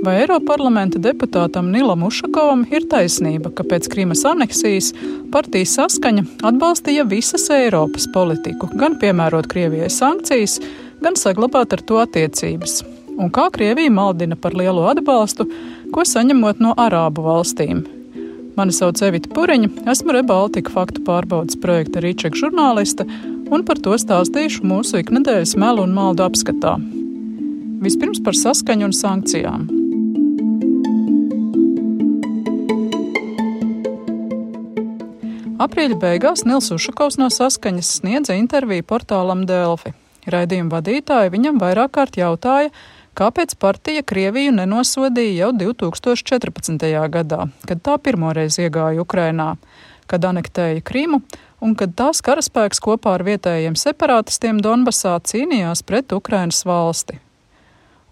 Vai Eiroparlamenta deputātam Nilam Ušakovam ir taisnība, ka pēc Krimas aneksijas partija saskaņa atbalstīja visas Eiropas politiku, gan piemērot Krievijai sankcijas, gan saglabāt ar to attiecības? Un kā Krievija maldina par lielo atbalstu, ko saņemot no Arābu valstīm? Mani sauc Evita Puriņa, esmu Rebaltika faktu pārbaudas projekta Rīčeka žurnāliste, un par to stāstīšu mūsu iknedēļas melu un maldu apskatā. Vispirms par saskaņu un sankcijām. Aprīļa beigās Nils Ušakovs no saskaņas sniedza interviju portālam Delfi. Raidījuma vadītāji viņam vairāk kārt jautāja, kāpēc partija Krieviju nenosodīja jau 2014. gadā, kad tā pirmoreiz iegāja Ukrainā, kad anektēja Krimu un kad tās karaspēks kopā ar vietējiem separātistiem Donbasā cīnījās pret Ukrainas valsti.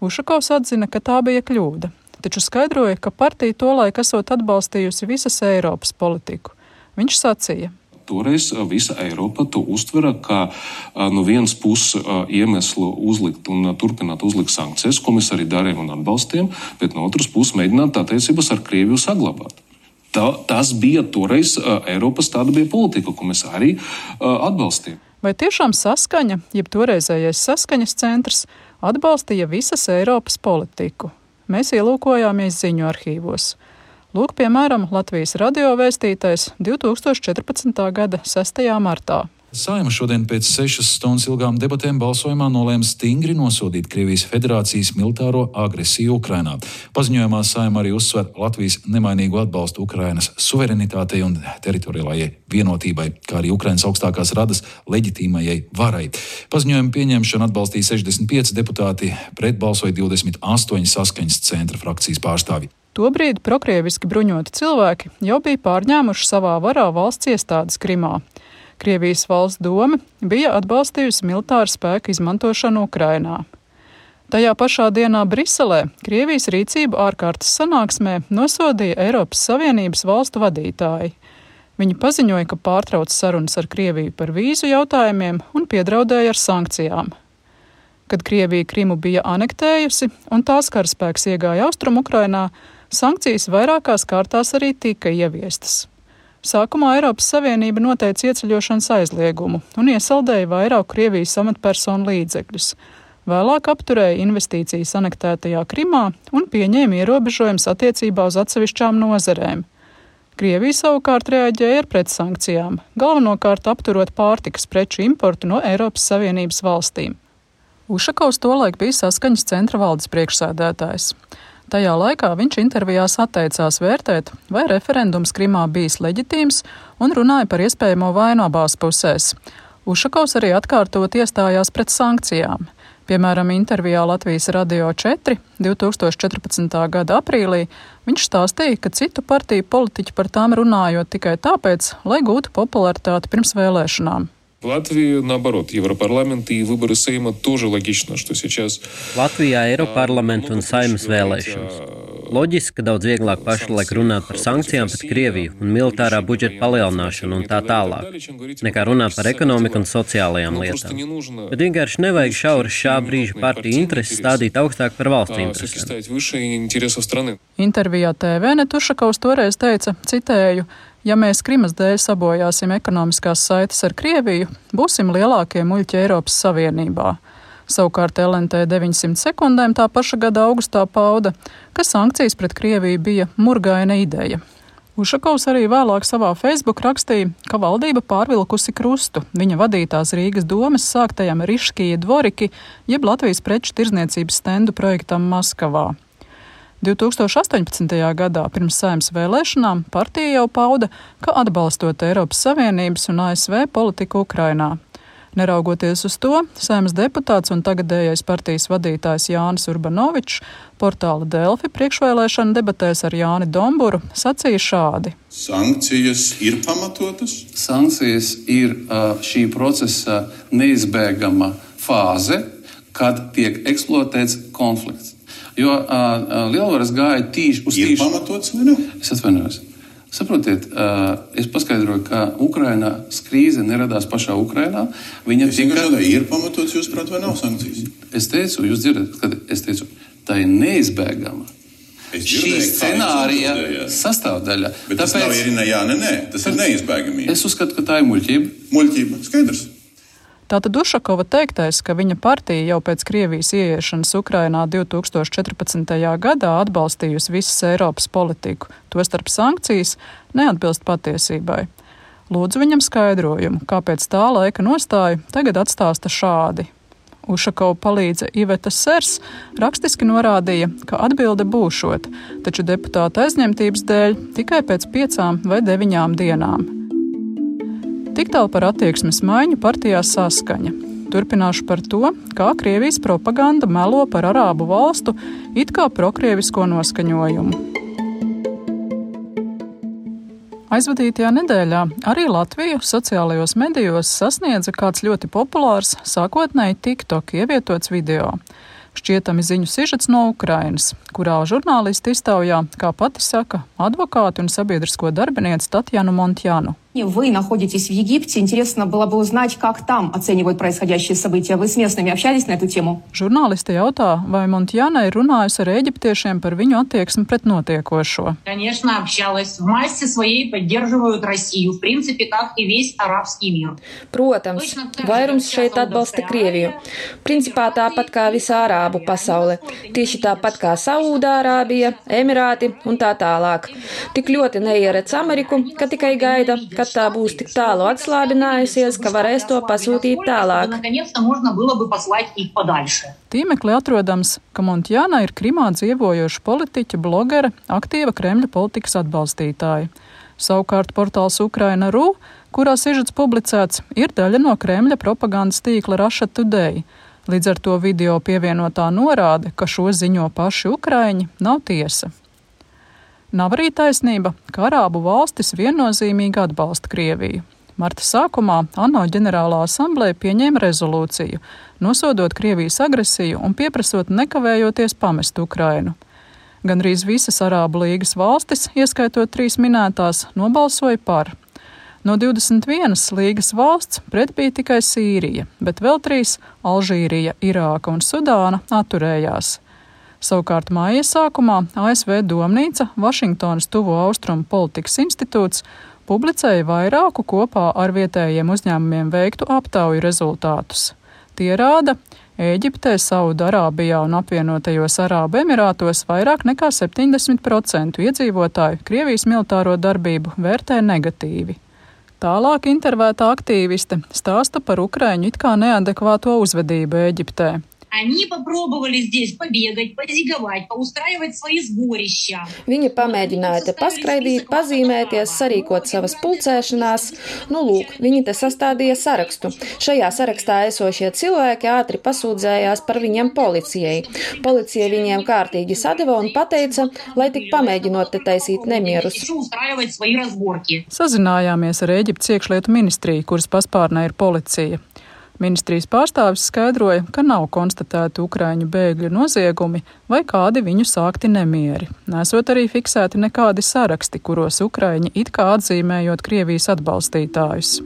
Ušakovs atzina, ka tā bija kļūda, taču skaidroja, ka partija tolaik esot atbalstījusi visas Eiropas politiku Viņš sacīja. Toreiz visa Eiropa to uztvera kā no vienas puses iemeslu uzlikt un turpināt uzlikt sankcijas, ko mēs arī darījām un atbalstījām, bet no otras puses mēģināt attiecības ar Krieviju saglabāt. Tā, tas bija toreiz Eiropas tāda bija politika, ko mēs arī atbalstījām. Vai tiešām saskaņa, jeb toreizējais saskaņas centrs, atbalstīja visas Eiropas politiku? Mēs ielūkojāmies ziņu arhīvos. Lūk, piemēram, Latvijas radio vēstītais 2014. gada 6. martā. Saima šodien pēc sešas stundas ilgām debatēm balsojumā nolēma stingri nosodīt Krievijas federācijas militāro agresiju Ukrainā. Paziņojumā Saima arī uzsver Latvijas nemainīgu atbalstu Ukrainas suverenitātei un teritoriālajai vienotībai, kā arī Ukrainas augstākās radas leģitīmajai varai. Paziņojumu pieņemšanu atbalstīja 65 deputāti, pret balsoja 28 saskaņas centra frakcijas pārstāvji. Tobrīd prokrieviski bruņoti cilvēki jau bija pārņēmuši savā varā valsts iestādes Krimā. Krievijas valsts doma bija atbalstījusi militāru spēku izmantošanu Ukrainā. Tajā pašā dienā Briselē Krievijas rīcību ārkārtas sanāksmē nosodīja Eiropas Savienības valstu vadītāji. Viņi paziņoja, ka pārtrauc sarunas ar Krieviju par vīzu jautājumiem un piedraudēja ar sankcijām. Kad Krievija Krimu bija anektējusi un tās karaspēks iegāja Austrum Ukrainā, Sankcijas vairākās kārtās arī tika ieviestas. Sākumā Eiropas Savienība noteica ieceļošanas aizliegumu un iesaldēja vairāk Krievijas amatpersonu līdzekļus. Vēlāk apturēja investīcijas anektētajā Krimā un pieņēma ierobežojumus attiecībā uz atsevišķām nozerēm. Krievija savukārt reaģēja ar pretsankcijām, galvenokārt apturot pārtikas preču importu no Eiropas Savienības valstīm. Ušakovs tolaik bija saskaņas centra valdes priekšsēdētājs. Tajā laikā viņš intervijās atteicās vērtēt, vai referendums Krimā bijis leģitīms un runāja par iespējamo vainu abās pusēs. Ušakovs arī atkārtot iestājās pret sankcijām. Piemēram, intervijā Latvijas Radio 4 2014. gada aprīlī viņš stāstīja, ka citu partiju politiķi par tām runājot tikai tāpēc, lai gūtu popularitāti pirms vēlēšanām. В Латвии, наоборот, Европарламент и выборы Сейма тоже логично, что сейчас... Latvijā Eiroparlamenta un Saimas vēlēšanas. Loģiski, ka daudz vieglāk pašlaik runāt par sankcijām pret Krieviju un militārā budžeta palielināšanu un tā tālāk, nekā runāt par ekonomiku un sociālajām lietām. Bet vienkārši nevajag šauri šā brīža partiju intereses stādīt augstāk par valsts interesēm. Intervijā TV Netušakovs toreiz teica, citēju, Ja mēs Krimas dēļ sabojāsim ekonomiskās saites ar Krieviju, būsim lielākie muļķi Eiropas Savienībā. Savukārt LNT 900 sekundēm tā paša gada augustā pauda, ka sankcijas pret Krieviju bija murgaina ideja. Ušakovs arī vēlāk savā Facebook rakstīja, ka valdība pārvilkusi krustu viņa vadītās Rīgas domas sāktajam Riškija Dvoriki, jeb Latvijas preču tirzniecības stendu projektam Maskavā. 2018. gadā pirms saimnes vēlēšanām partija jau pauda, ka atbalstot Eiropas Savienības un ASV politiku Ukrainā. Neraugoties uz to, saimnes deputāts un tagadējais partijas vadītājs Jānis Urbanovičs portāla Delfi priekšvēlēšana debatēs ar Jāni Domburu sacīja šādi. Sankcijas ir pamatotas? Sankcijas ir šī procesa neizbēgama fāze, kad tiek eksploatēts konflikts. Jo lielvaras gāja tīši uz tīšu. Ir pamatots vai ne? Es atvainojos. Saprotiet, uh, es paskaidroju, ka Ukrainas krīze neradās pašā Ukrainā. Viņa es tāda ir pamatots, jūs prāt, vai nav sankcijas? Es teicu, jūs dzirdat, kad es teicu, tā ir neizbēgama. šī scenārija sastāvdaļa. Bet tas Tāpēc, nav ir ne jā, ne nē. Tas ir neizbēgamība. Es uzskatu, ka tā ir muļķība. Muļķība, skaidrs. Tātad Ušakova teiktais, ka viņa partija jau pēc Krievijas ieiešanas Ukrainā 2014. gadā atbalstījusi visas Eiropas politiku, tostarp sankcijas, neatbilst patiesībai. Lūdzu viņam skaidrojumu, kāpēc tā laika nostāja tagad atstāsta šādi. Ušakova palīdze Iveta Sers rakstiski norādīja, ka atbilde būšot, taču deputāta aizņemtības dēļ tikai pēc piecām vai deviņām dienām. Tik tālu par attieksmes maiņu partijā saskaņa. Turpināšu par to, kā Krievijas propaganda melo par arābu valstu it kā prokrievisko noskaņojumu. Aizvadītajā nedēļā arī Latviju sociālajos medijos sasniedza kāds ļoti populārs, sākotnēji TikTok ievietots video. Šķietami ziņu sižets no Ukrainas, kurā žurnālisti iztaujā, kā pati saka, advokāti un sabiedrisko darbinieku Tatjanu Montjanu. Вы находитесь в Египте. Интересно было бы узнать, как там оценивают происходящие события. Вы с местными общались на эту тему? Žurnālisti jautā, vai Montjana ir runājusi ar eģiptiešiem par viņu attieksmi pret notiekošo. Конечно, общалась. В массе своей поддерживают Россию, в принципе, как и весь арабский мир. Protams, vairums šeit atbalsta Krieviju. Principā tāpat kā visa arābu pasaule. Tieši tāpat kā Saūdārābija, Emirāti un tā tālāk. Tik ļoti neieredz Ameriku, ka tikai gaida, kad tā būs tik tālu atslābinājusies, ka varēs to pasūtīt tālāk. Tīmeklī atrodams, ka Montjāna ir Krimā dzīvojoša politiķa, blogere, aktīva Kremļa politikas atbalstītāja. Savukārt portāls Ukraina RU, kurā sižets publicēts, ir daļa no Kremļa propagandas tīkla Russia Today. Līdz ar to video pievienotā norāde, ka šo ziņo paši Ukraiņi, nav tiesa. Nav arī taisnība, ka Arābu valstis viennozīmīgi atbalsta Krieviju. Marta sākumā ANO ģenerālā asamblēja pieņēma rezolūciju, nosodot Krievijas agresiju un pieprasot nekavējoties pamest Ukrainu. Gandrīz visas Arābu līgas valstis, ieskaitot trīs minētās, nobalsoja par. No 21 līgas valsts pret bija tikai Sīrija, bet vēl trīs - Alžīrija, Irāka un Sudāna - atturējās. Savukārt māja sākumā ASV domnīca Vašingtonas tuvo austrumu politikas institūts publicēja vairāku kopā ar vietējiem uzņēmumiem veiktu aptauju rezultātus. Tie rāda, Ēģiptē, Saudarābijā un apvienotajos Arābu Emirātos vairāk nekā 70% iedzīvotāju Krievijas militāro darbību vērtē negatīvi. Tālāk intervētā aktīviste stāsta par Ukraiņu it kā neadekvāto uzvedību Ēģiptē. Viņi pamēģināja te paskraidīt, pazīmēties, sarīkot savas pulcēšanās. Nu, lūk, viņi te sastādīja sarakstu. Šajā sarakstā esošie cilvēki ātri pasūdzējās par viņiem policijai. Policija viņiem kārtīgi sadeva un pateica, lai tik pamēģinot te taisīt nemierus. Sazinājāmies ar Eģiptes iekšlietu ministriju, kuras paspārnē ir policija. Ministrijas pārstāvis skaidroja, ka nav konstatēti ukraiņu bēgļu noziegumi vai kādi viņu sākti nemieri. Nesot arī fiksēti nekādi saraksti, kuros ukraiņi it kā atzīmējot Krievijas atbalstītājus.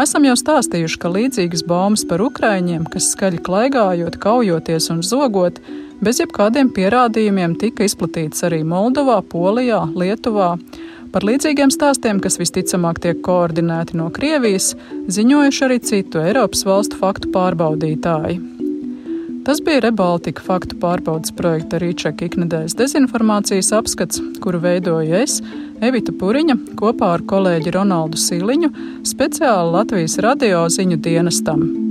Esam jau stāstījuši, ka līdzīgas baumas par ukraiņiem, kas skaļi klaigājot, kaujoties un zogot, bez jebkādiem pierādījumiem tika izplatīts arī Moldovā, Polijā, Lietuvā. Par līdzīgiem stāstiem, kas visticamāk tiek koordinēti no Krievijas, ziņojuši arī citu Eiropas valstu faktu pārbaudītāji. Tas bija Rebaltika faktu pārbaudas projekta Rīčeka iknedēļas dezinformācijas apskats, kuru veidoju es, Evita Puriņa, kopā ar kolēģi Ronaldu Siliņu, speciāli Latvijas radio ziņu dienestam.